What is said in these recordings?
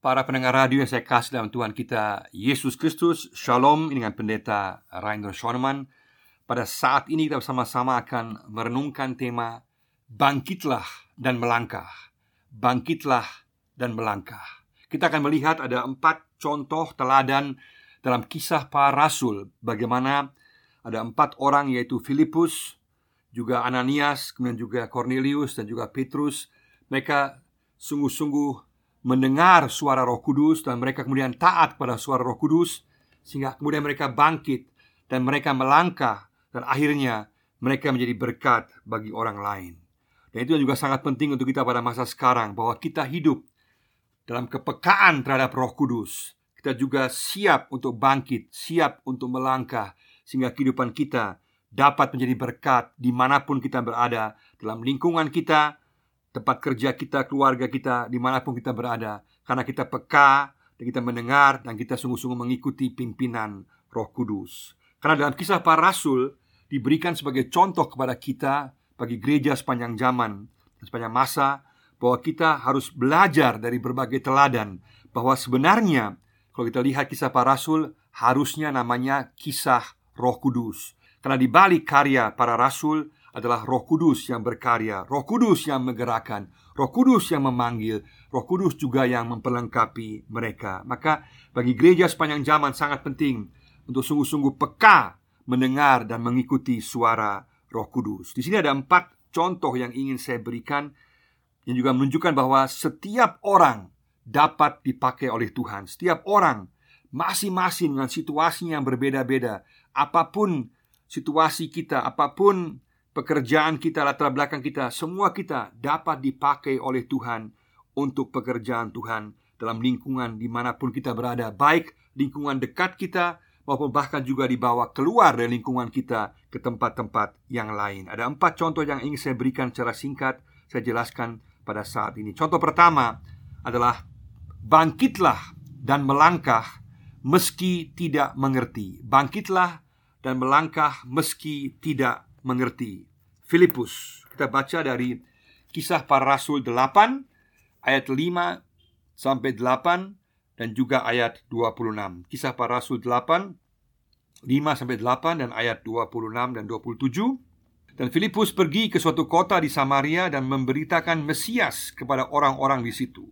Para pendengar radio yang saya kasih dalam Tuhan kita Yesus Kristus Shalom dengan pendeta Rainer Schoenemann. Pada saat ini kita bersama-sama akan merenungkan tema Bangkitlah dan melangkah. Bangkitlah dan melangkah. Kita akan melihat ada empat contoh teladan dalam kisah para rasul. Bagaimana ada empat orang yaitu Filipus Juga Ananias, kemudian juga Cornelius dan juga Petrus. Mereka sungguh-sungguh mendengar suara Roh Kudus dan mereka kemudian taat pada suara Roh Kudus sehingga kemudian mereka bangkit dan mereka melangkah dan akhirnya mereka menjadi berkat bagi orang lain. Dan itu juga sangat penting untuk kita pada masa sekarang bahwa kita hidup dalam kepekaan terhadap Roh Kudus. Kita juga siap untuk bangkit, siap untuk melangkah sehingga kehidupan kita dapat menjadi berkat di mana pun kita berada dalam lingkungan kita, tempat kerja kita, keluarga kita, di mana pun kita berada. Karena kita peka dan kita mendengar dan kita sungguh-sungguh mengikuti pimpinan roh kudus. Karena dalam kisah para rasul diberikan sebagai contoh kepada kita Bagi gereja sepanjang zaman dan sepanjang masa Bahwa kita harus belajar dari berbagai teladan Bahwa sebenarnya kalau kita lihat kisah para rasul Harusnya namanya kisah roh kudus. Karena di balik karya para rasul adalah Roh Kudus yang berkarya, Roh Kudus yang menggerakkan, Roh Kudus yang memanggil, Roh Kudus juga yang memperlengkapi mereka. Maka bagi gereja sepanjang zaman sangat penting untuk sungguh-sungguh peka mendengar dan mengikuti suara Roh Kudus. Di sini ada empat contoh yang ingin saya berikan yang juga menunjukkan bahwa setiap orang dapat dipakai oleh Tuhan. Setiap orang masing-masing dengan situasinya yang berbeda-beda. Apa pun situasi kita, apa pun pekerjaan kita, latar belakang kita, semua kita dapat dipakai oleh Tuhan untuk pekerjaan Tuhan dalam lingkungan di mana pun kita berada, baik lingkungan dekat kita maupun bahkan juga dibawa keluar dari lingkungan kita ke tempat-tempat yang lain. Ada empat contoh yang ingin saya berikan secara singkat, saya jelaskan pada saat ini. Contoh pertama adalah bangkitlah dan melangkah meski tidak mengerti. Bangkitlah dan melangkah meski tidak mengerti. Filipus. Kita baca dari Kisah Para Rasul 8 ayat 5 sampai 8 dan juga ayat 26. Kisah Para Rasul 8 5 sampai 8 dan ayat 26 dan 27. Dan Filipus pergi ke suatu kota di Samaria dan memberitakan Mesias kepada orang-orang di situ.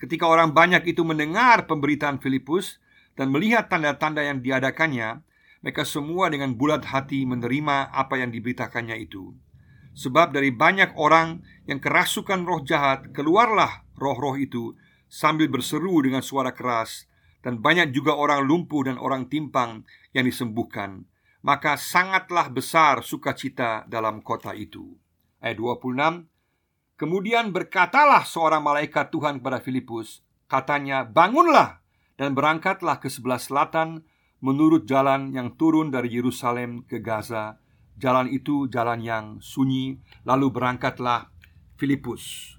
Ketika orang banyak itu mendengar pemberitaan Filipus dan melihat tanda-tanda yang diadakannya, mereka semua dengan bulat hati menerima apa yang diberitakannya itu. Sebab dari banyak orang yang kerasukan roh jahat, keluarlah roh-roh itu sambil berseru dengan suara keras, dan banyak juga orang lumpuh dan orang timpang yang disembuhkan. Maka sangatlah besar sukacita dalam kota itu. Ayat 26 Kemudian berkatalah seorang malaikat Tuhan kepada Filipus, katanya, "Bangunlah dan berangkatlah ke sebelah selatan menurut jalan yang turun dari Yerusalem ke Gaza. Jalan itu jalan yang sunyi. Lalu berangkatlah Filipus.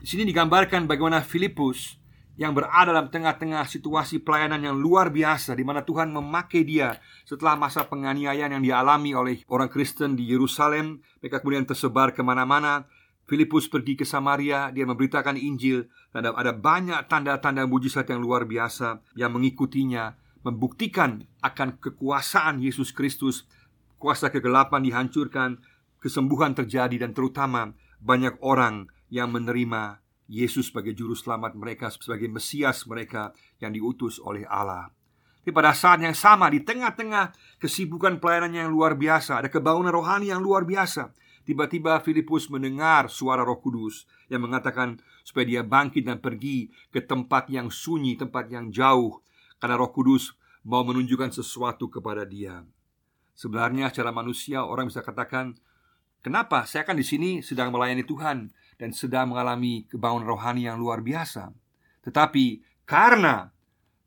Di sini digambarkan bagaimana Filipus yang berada dalam tengah-tengah situasi pelayanan yang luar biasa di mana Tuhan memakai dia setelah masa penganiayaan yang dialami oleh orang Kristen di Yerusalem mereka kemudian tersebar ke mana-mana Filipus pergi ke Samaria dia memberitakan Injil dan ada banyak tanda-tanda mujizat yang luar biasa yang mengikutinya membuktikan akan kekuasaan Yesus Kristus, kuasa kegelapan dihancurkan, kesembuhan terjadi dan terutama banyak orang yang menerima Yesus sebagai juru selamat mereka, sebagai Mesias mereka yang diutus oleh Allah. Tapi pada saat yang sama di tengah-tengah kesibukan pelayanan yang luar biasa, ada kebangunan rohani yang luar biasa. Tiba-tiba Filipus mendengar suara Roh Kudus yang mengatakan supaya dia bangkit dan pergi ke tempat yang sunyi, tempat yang jauh, karena Roh Kudus mau menunjukkan sesuatu kepada dia. Sebenarnya secara manusia orang bisa katakan, "Kenapa saya kan di sini sedang melayani Tuhan dan sedang mengalami kebangunan rohani yang luar biasa?" Tetapi karena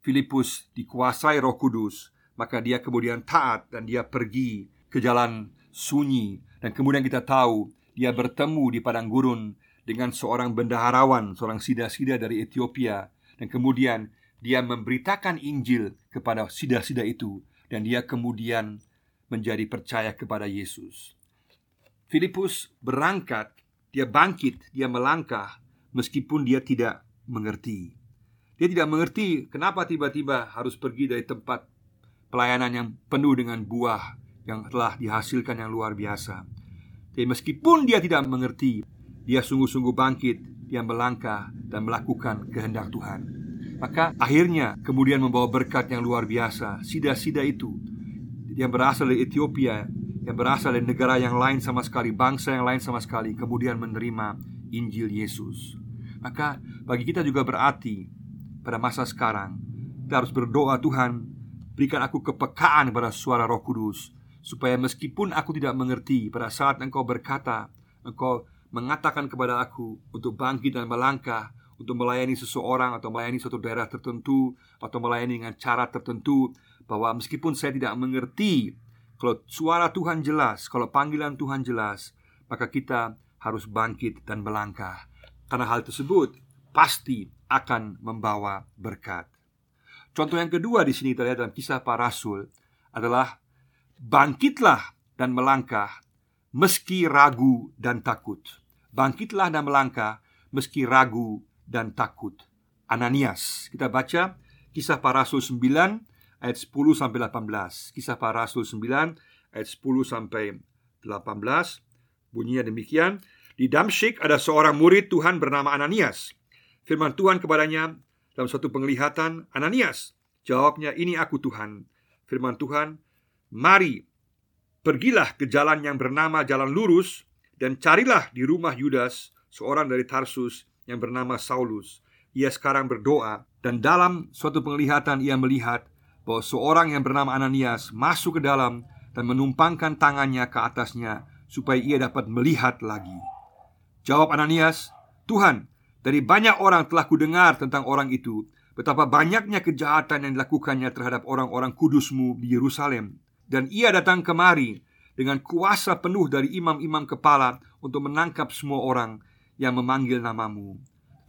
Filipus dikuasai Roh Kudus, maka dia kemudian taat dan dia pergi ke jalan sunyi dan kemudian kita tahu dia bertemu di padang gurun dengan seorang bendaharawan, seorang sida-sida dari Ethiopia dan kemudian dia memberitakan Injil kepada sida-sida itu dan dia kemudian menjadi percaya kepada Yesus. Filipus berangkat, dia bangkit, dia melangkah meskipun dia tidak mengerti. Dia tidak mengerti kenapa tiba-tiba harus pergi dari tempat pelayanan yang penuh dengan buah yang telah dihasilkan yang luar biasa. Jadi meskipun dia tidak mengerti, dia sungguh-sungguh bangkit, dia melangkah dan melakukan kehendak Tuhan. Maka akhirnya kemudian membawa berkat yang luar biasa. Sida-sida itu yang berasal dari Ethiopia, yang berasal dari negara yang lain sama sekali, bangsa yang lain sama sekali, kemudian menerima Injil Yesus. Maka bagi kita juga berarti pada masa sekarang kita harus berdoa Tuhan berikan aku kepekaan pada suara Roh Kudus supaya meskipun aku tidak mengerti pada saat Engkau berkata, Engkau mengatakan kepada aku untuk bangkit dan melangkah untuk melayani seseorang atau melayani suatu daerah tertentu atau melayani dengan cara tertentu bahwa meskipun saya tidak mengerti kalau suara Tuhan jelas, kalau panggilan Tuhan jelas, maka kita harus bangkit dan melangkah. Karena hal tersebut pasti akan membawa berkat. Contoh yang kedua di sini terlihat dalam kisah para rasul adalah bangkitlah dan melangkah meski ragu dan takut. Bangkitlah dan melangkah meski ragu dan takut. Ananias. Kita baca kisah para rasul 9 ayat 10 sampai 18. Kisah para rasul 9 ayat 10 sampai 18. Bunyinya demikian. Di Damsyik ada seorang murid Tuhan bernama Ananias. Firman Tuhan kepadanya dalam suatu penglihatan, Ananias, jawabnya, "Ini aku Tuhan." Firman Tuhan, "Mari, pergilah ke jalan yang bernama Jalan Lurus dan carilah di rumah Yudas seorang dari Tarsus yang bernama Saulus. Ia sekarang berdoa dan dalam suatu penglihatan ia melihat bahwa seorang yang bernama Ananias masuk ke dalam dan menumpangkan tangannya ke atasnya supaya ia dapat melihat lagi. Jawab Ananias, "Tuhan, dari banyak orang telah kudengar tentang orang itu Betapa banyaknya kejahatan yang dilakukannya terhadap orang-orang kudusmu di Yerusalem Dan ia datang kemari dengan kuasa penuh dari imam-imam kepala Untuk menangkap semua orang yang memanggil namamu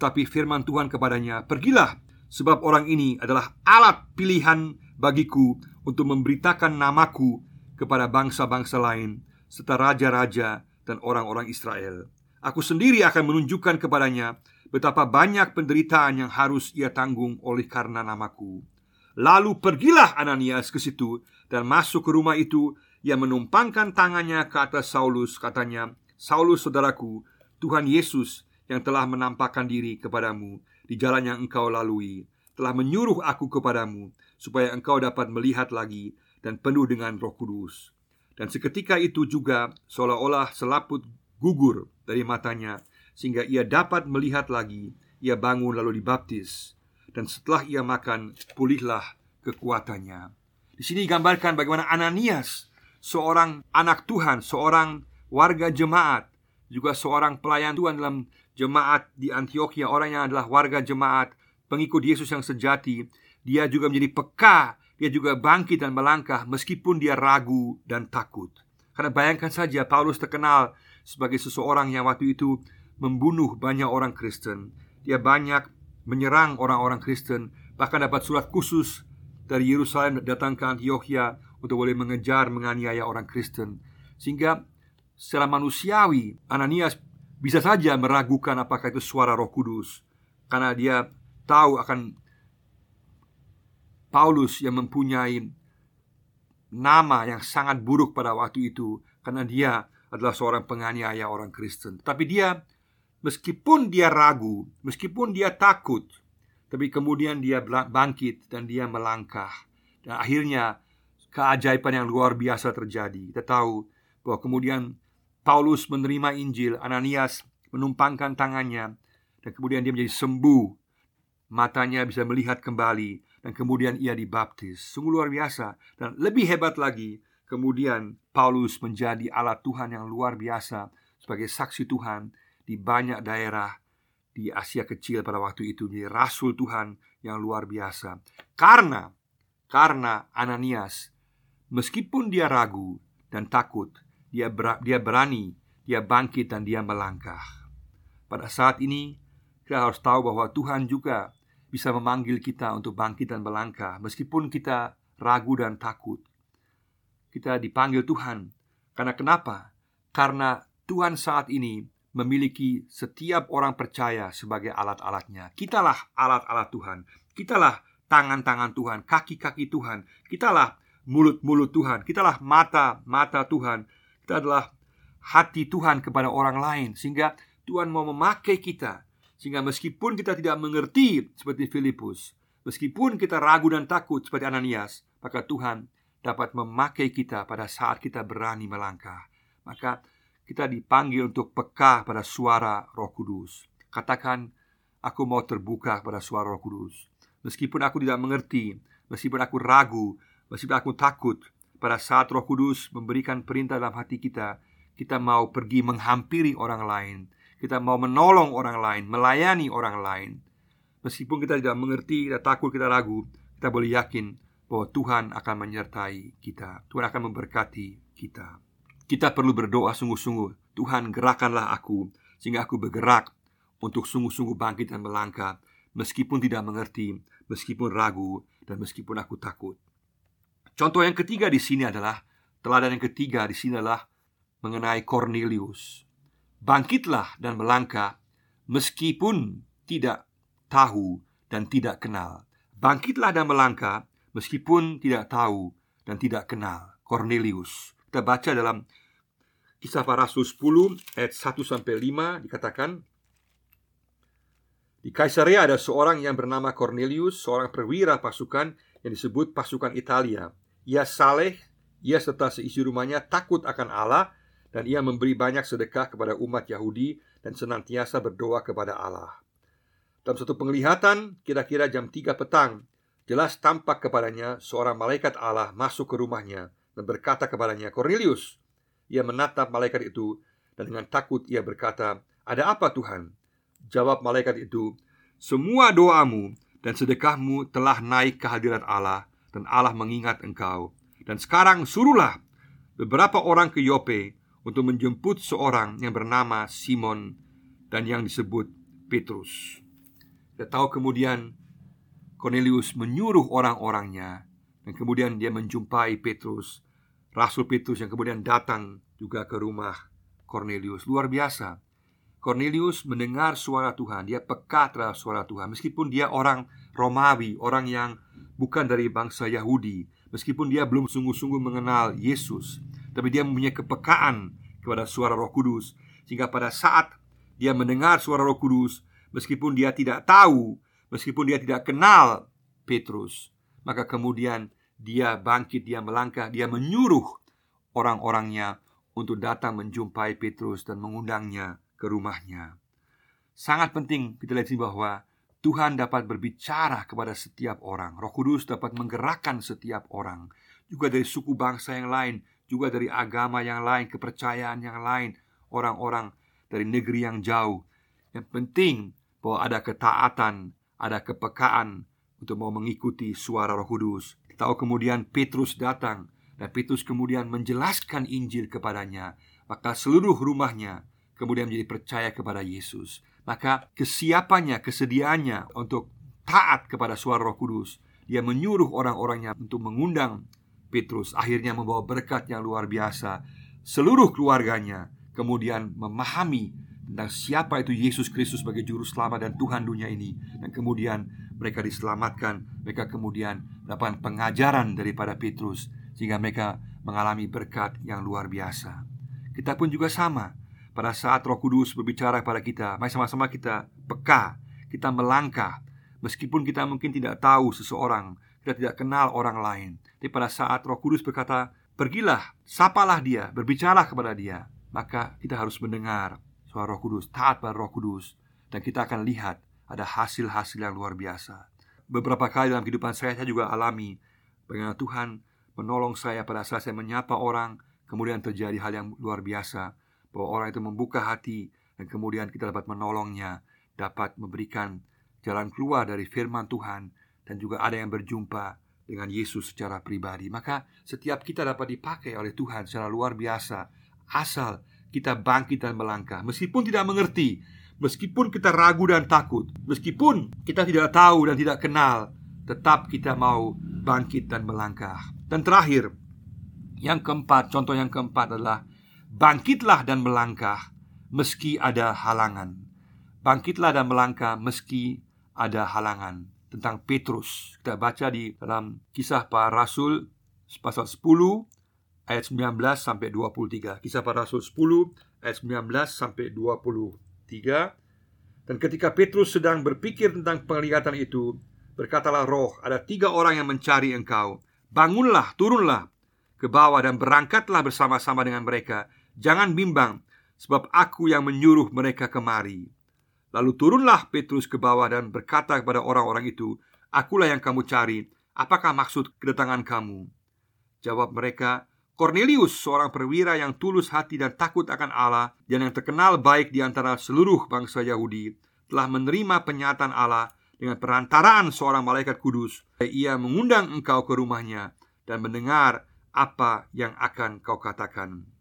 Tapi firman Tuhan kepadanya Pergilah sebab orang ini adalah alat pilihan bagiku Untuk memberitakan namaku kepada bangsa-bangsa lain Serta raja-raja dan orang-orang Israel Aku sendiri akan menunjukkan kepadanya betapa banyak penderitaan yang harus ia tanggung oleh karena namaku. Lalu pergilah Ananias ke situ dan masuk ke rumah itu. Ia menumpangkan tangannya ke atas Saulus, katanya, "Saulus, saudaraku, Tuhan Yesus yang telah menampakkan diri kepadamu di jalan yang engkau lalui, telah menyuruh aku kepadamu supaya engkau dapat melihat lagi dan penuh dengan Roh Kudus." Dan seketika itu juga seolah-olah selaput gugur dari matanya sehingga ia dapat melihat lagi. Ia bangun lalu dibaptis, dan setelah ia makan, pulihlah kekuatannya. Di sini digambarkan bagaimana Ananias, seorang anak Tuhan, seorang warga jemaat, juga seorang pelayan Tuhan dalam jemaat di Antioquia, orang yang adalah warga jemaat, pengikut Yesus yang sejati, dia juga menjadi peka, dia juga bangkit dan melangkah meskipun dia ragu dan takut. Karena bayangkan saja Paulus terkenal sebagai seseorang yang waktu itu membunuh banyak orang Kristen. Dia banyak menyerang orang-orang Kristen, bahkan dapat surat khusus dari Yerusalem datang ke Antioquia untuk boleh mengejar, menganiaya orang Kristen. Sehingga secara manusiawi Ananias bisa saja meragukan apakah itu suara Roh Kudus karena dia tahu akan Paulus yang mempunyai nama yang sangat buruk pada waktu itu karena dia adalah seorang penganiaya orang Kristen. Tapi dia Meskipun dia ragu, meskipun dia takut, tapi kemudian dia bangkit dan dia melangkah. Dan akhirnya keajaiban yang luar biasa terjadi. Kita tahu bahwa kemudian Paulus menerima Injil, Ananias menumpangkan tangannya dan kemudian dia menjadi sembuh. Matanya bisa melihat kembali dan kemudian ia dibaptis. Sungguh luar biasa dan lebih hebat lagi, kemudian Paulus menjadi alat Tuhan yang luar biasa sebagai saksi Tuhan di banyak daerah di Asia Kecil pada waktu itu menjadi rasul Tuhan yang luar biasa. Karena karena Ananias meskipun dia ragu dan takut, dia ber, dia berani, dia bangkit dan dia melangkah. Pada saat ini kita harus tahu bahwa Tuhan juga bisa memanggil kita untuk bangkit dan melangkah meskipun kita ragu dan takut. Kita dipanggil Tuhan. Karena kenapa? Karena Tuhan saat ini memiliki setiap orang percaya sebagai alat-alatnya. Kitalah alat-alat Tuhan. Kitalah tangan-tangan Tuhan, kaki-kaki Tuhan. Kitalah mulut-mulut Tuhan. Kitalah mata-mata Tuhan. Kita adalah hati Tuhan kepada orang lain sehingga Tuhan mau memakai kita sehingga meskipun kita tidak mengerti seperti Filipus, meskipun kita ragu dan takut seperti Ananias, maka Tuhan dapat memakai kita pada saat kita berani melangkah. Maka kita dipanggil untuk peka pada suara Roh Kudus. Katakan, aku mau terbuka pada suara Roh Kudus. Meskipun aku tidak mengerti, meskipun aku ragu, meskipun aku takut, pada saat Roh Kudus memberikan perintah dalam hati kita, kita mau pergi menghampiri orang lain, kita mau menolong orang lain, melayani orang lain. Meskipun kita tidak mengerti, kita takut, kita ragu, kita boleh yakin bahwa Tuhan akan menyertai kita. Tuhan akan memberkati kita. Kita perlu berdoa sungguh-sungguh. Tuhan, gerakanlah aku sehingga aku bergerak untuk sungguh-sungguh bangkit dan melangkah meskipun tidak mengerti, meskipun ragu, dan meskipun aku takut. Contoh yang ketiga di sini adalah teladan yang ketiga di sini adalah mengenai Cornelius. Bangkitlah dan melangkah meskipun tidak tahu dan tidak kenal. Bangkitlah dan melangkah meskipun tidak tahu dan tidak kenal. Cornelius. Kita baca dalam Kisah para Rasul 10 ayat 1 sampai 5 dikatakan di Kaisaria ada seorang yang bernama Cornelius, seorang perwira pasukan yang disebut pasukan Italia. Ia saleh, ia serta seisi rumahnya takut akan Allah dan ia memberi banyak sedekah kepada umat Yahudi dan senantiasa berdoa kepada Allah. Dalam satu penglihatan, kira-kira jam 3 petang, jelas tampak kepadanya seorang malaikat Allah masuk ke rumahnya dan berkata kepadanya, "Cornelius." Ia menatap malaikat itu dan dengan takut ia berkata, "Ada apa, Tuhan?" Jawab malaikat itu, "Semua doamu dan sedekahmu telah naik ke hadirat Allah dan Allah mengingat engkau. Dan sekarang suruhlah beberapa orang ke Yope untuk menjemput seorang yang bernama Simon dan yang disebut Petrus." Kita tahu kemudian Cornelius menyuruh orang-orangnya dan kemudian dia menjumpai Petrus, Rasul Petrus yang kemudian datang juga ke rumah Cornelius. Luar biasa. Cornelius mendengar suara Tuhan, dia peka terhadap suara Tuhan meskipun dia orang Romawi, orang yang bukan dari bangsa Yahudi, meskipun dia belum sungguh-sungguh mengenal Yesus, tapi dia mempunyai kepekaan kepada suara Roh Kudus sehingga pada saat dia mendengar suara Roh Kudus, meskipun dia tidak tahu, meskipun dia tidak kenal Petrus, maka kemudian dia bangkit, dia melangkah, dia menyuruh orang-orangnya untuk datang menjumpai Petrus dan mengundangnya ke rumahnya. Sangat penting kita lihat bahwa Tuhan dapat berbicara kepada setiap orang. Roh Kudus dapat menggerakkan setiap orang, juga dari suku bangsa yang lain, juga dari agama yang lain, kepercayaan yang lain, orang-orang dari negeri yang jauh. Yang penting bahwa ada ketaatan, ada kepekaan untuk mau mengikuti suara Roh Kudus. Tahu kemudian Petrus datang dan Petrus kemudian menjelaskan Injil kepadanya, maka seluruh rumahnya kemudian menjadi percaya kepada Yesus. Maka kesiapannya, kesediaannya untuk taat kepada suara Roh Kudus, dia menyuruh orang-orangnya untuk mengundang Petrus, akhirnya membawa berkat yang luar biasa. Seluruh keluarganya kemudian memahami tentang siapa itu Yesus Kristus sebagai juru selamat dan Tuhan dunia ini. Dan kemudian mereka diselamatkan. Mereka kemudian dapat pengajaran daripada Petrus sehingga mereka mengalami berkat yang luar biasa. Kita pun juga sama pada saat Roh Kudus berbicara kepada kita, mari sama-sama kita peka, kita melangkah meskipun kita mungkin tidak tahu seseorang, kita tidak kenal orang lain. Tapi pada saat Roh Kudus berkata, "Pergilah, sapalah dia, berbicara kepada dia." Maka kita harus mendengar suara Roh Kudus, taat pada Roh Kudus, dan kita akan lihat ada hasil-hasil yang luar biasa. Beberapa kali dalam kehidupan saya saya juga alami bagaimana Tuhan menolong saya pada saat saya menyapa orang, kemudian terjadi hal yang luar biasa bahwa orang itu membuka hati dan kemudian kita dapat menolongnya, dapat memberikan jalan keluar dari firman Tuhan dan juga ada yang berjumpa dengan Yesus secara pribadi. Maka setiap kita dapat dipakai oleh Tuhan secara luar biasa asal kita bangkit dan melangkah meskipun tidak mengerti, meskipun kita ragu dan takut, meskipun kita tidak tahu dan tidak kenal, tetap kita mau bangkit dan melangkah. Dan terakhir, yang keempat, contoh yang keempat adalah Bangkitlah dan melangkah meski ada halangan. Bangkitlah dan melangkah meski ada halangan. Tentang Petrus, kita baca di dalam kisah para rasul pasal 10 ayat 19 sampai 23. Kisah para rasul 10 ayat 19 sampai 23. Dan ketika Petrus sedang berpikir tentang penglihatan itu, berkatalah roh, ada tiga orang yang mencari engkau. Bangunlah, turunlah ke bawah dan berangkatlah bersama-sama dengan mereka. Jangan bimbang, sebab aku yang menyuruh mereka kemari. Lalu turunlah Petrus ke bawah dan berkata kepada orang-orang itu, Akulah yang kamu cari, apakah maksud kedatangan kamu? Jawab mereka, Cornelius, seorang perwira yang tulus hati dan takut akan Allah dan yang terkenal baik di antara seluruh bangsa Yahudi, telah menerima penyataan Allah dengan perantaraan seorang malaikat kudus. Ia mengundang engkau ke rumahnya dan mendengar apa yang akan kau katakan.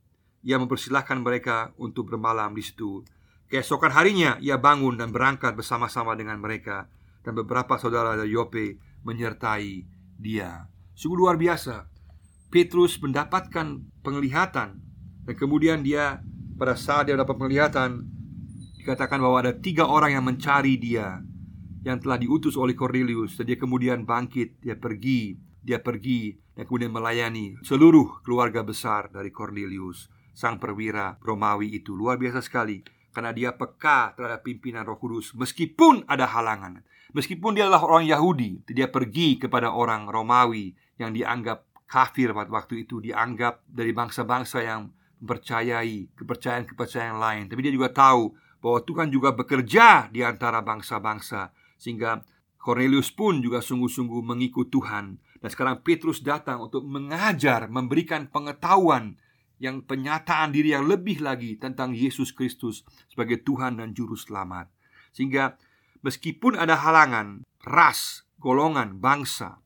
Ia mempersilahkan mereka untuk bermalam di situ. Keesokan harinya ia bangun dan berangkat bersama-sama dengan mereka dan beberapa saudara dari Yope menyertai dia. Sungguh luar biasa. Petrus mendapatkan penglihatan dan kemudian dia pada saat dia dapat penglihatan dikatakan bahwa ada tiga orang yang mencari dia yang telah diutus oleh Cornelius dan dia kemudian bangkit dia pergi dia pergi dan kemudian melayani seluruh keluarga besar dari Cornelius sang perwira Romawi itu luar biasa sekali karena dia peka terhadap pimpinan Roh Kudus meskipun ada halangan meskipun dia adalah orang Yahudi dia pergi kepada orang Romawi yang dianggap kafir pada waktu itu dianggap dari bangsa-bangsa yang mempercayai kepercayaan-kepercayaan lain. Tapi dia juga tahu bahwa Tuhan juga bekerja di antara bangsa-bangsa sehingga Cornelius pun juga sungguh-sungguh mengikut Tuhan. Dan sekarang Petrus datang untuk mengajar, memberikan pengetahuan yang penyataan diri yang lebih lagi tentang Yesus Kristus sebagai Tuhan dan Juru Selamat. Sehingga meskipun ada halangan, ras, golongan, bangsa,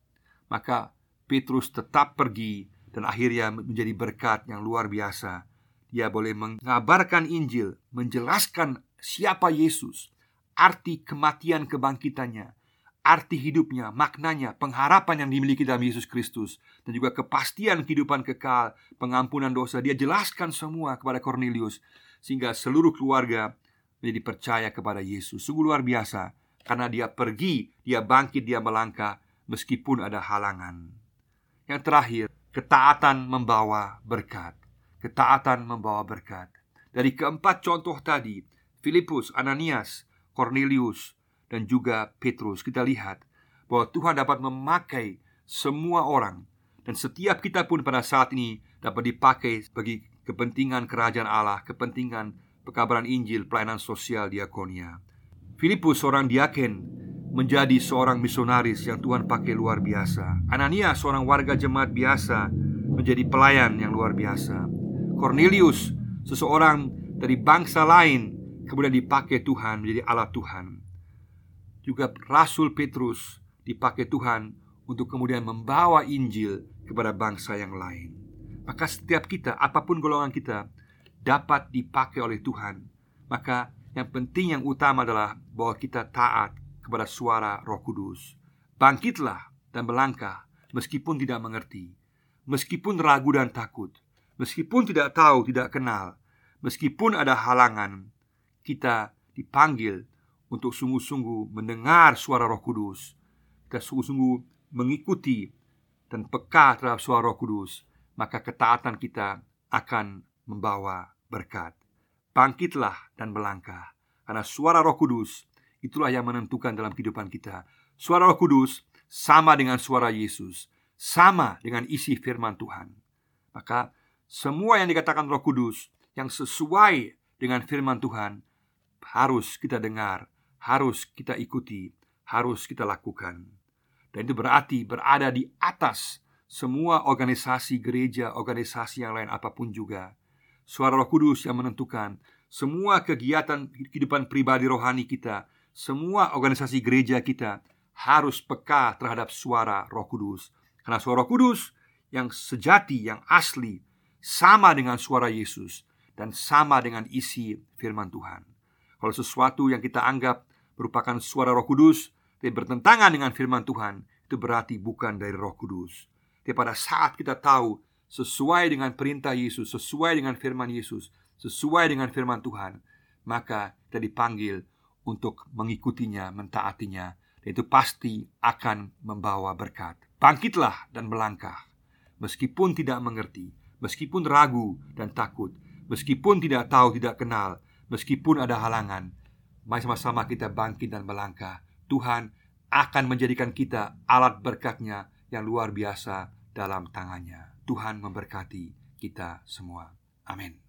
maka Petrus tetap pergi dan akhirnya menjadi berkat yang luar biasa. Dia boleh mengabarkan Injil, menjelaskan siapa Yesus, arti kematian kebangkitannya, arti hidupnya, maknanya, pengharapan yang dimiliki dalam Yesus Kristus, dan juga kepastian kehidupan kekal, pengampunan dosa. Dia jelaskan semua kepada Cornelius, sehingga seluruh keluarga menjadi percaya kepada Yesus. Sungguh luar biasa, karena dia pergi, dia bangkit, dia melangkah, meskipun ada halangan. Yang terakhir, ketaatan membawa berkat. Ketaatan membawa berkat. Dari keempat contoh tadi, Filipus, Ananias, Cornelius, dan juga Petrus, kita lihat bahwa Tuhan dapat memakai semua orang dan setiap kita pun pada saat ini dapat dipakai bagi kepentingan kerajaan Allah, kepentingan pekabaran Injil, pelayanan sosial diakonia. Filipus seorang diaken menjadi seorang misionaris yang Tuhan pakai luar biasa. Anania seorang warga jemaat biasa menjadi pelayan yang luar biasa. Cornelius seseorang dari bangsa lain kemudian dipakai Tuhan menjadi alat Tuhan. Juga Rasul Petrus dipakai Tuhan untuk kemudian membawa Injil kepada bangsa yang lain. Maka setiap kita, apa pun golongan kita, dapat dipakai oleh Tuhan. Maka yang penting yang utama adalah bahwa kita taat kepada suara Roh Kudus. Bangkitlah dan melangkah meskipun tidak mengerti, meskipun ragu dan takut, meskipun tidak tahu, tidak kenal, meskipun ada halangan, kita dipanggil untuk sungguh-sungguh mendengar suara Roh Kudus. Kita sungguh-sungguh mengikuti dan peka terhadap suara Roh Kudus, maka ketaatan kita akan membawa berkat. Bangkitlah dan melangkah, karena suara Roh Kudus Itulah yang menentukan dalam kehidupan kita. Suara Roh Kudus sama dengan suara Yesus, sama dengan isi firman Tuhan. Maka semua yang dikatakan Roh Kudus yang sesuai dengan firman Tuhan harus kita dengar, harus kita ikuti, harus kita lakukan. Dan itu berarti berada di atas semua organisasi gereja, organisasi yang lain apa pun juga. Suara Roh Kudus yang menentukan semua kegiatan kehidupan pribadi rohani kita semua organisasi gereja kita harus peka terhadap suara Roh Kudus. Karena suara Roh Kudus yang sejati, yang asli, sama dengan suara Yesus dan sama dengan isi firman Tuhan. Kalau sesuatu yang kita anggap merupakan suara Roh Kudus tapi bertentangan dengan firman Tuhan, itu berarti bukan dari Roh Kudus. Tapi pada saat kita tahu sesuai dengan perintah Yesus, sesuai dengan firman Yesus, sesuai dengan firman Tuhan, maka kita dipanggil untuk mengikutinya, mentaatinya, dan itu pasti akan membawa berkat. Bangkitlah dan melangkah, meskipun tidak mengerti, meskipun ragu dan takut, meskipun tidak tahu, tidak kenal, meskipun ada halangan. Mari sama-sama kita bangkit dan melangkah. Tuhan akan menjadikan kita alat berkatnya yang luar biasa dalam tangannya. Tuhan memberkati kita semua. Amin.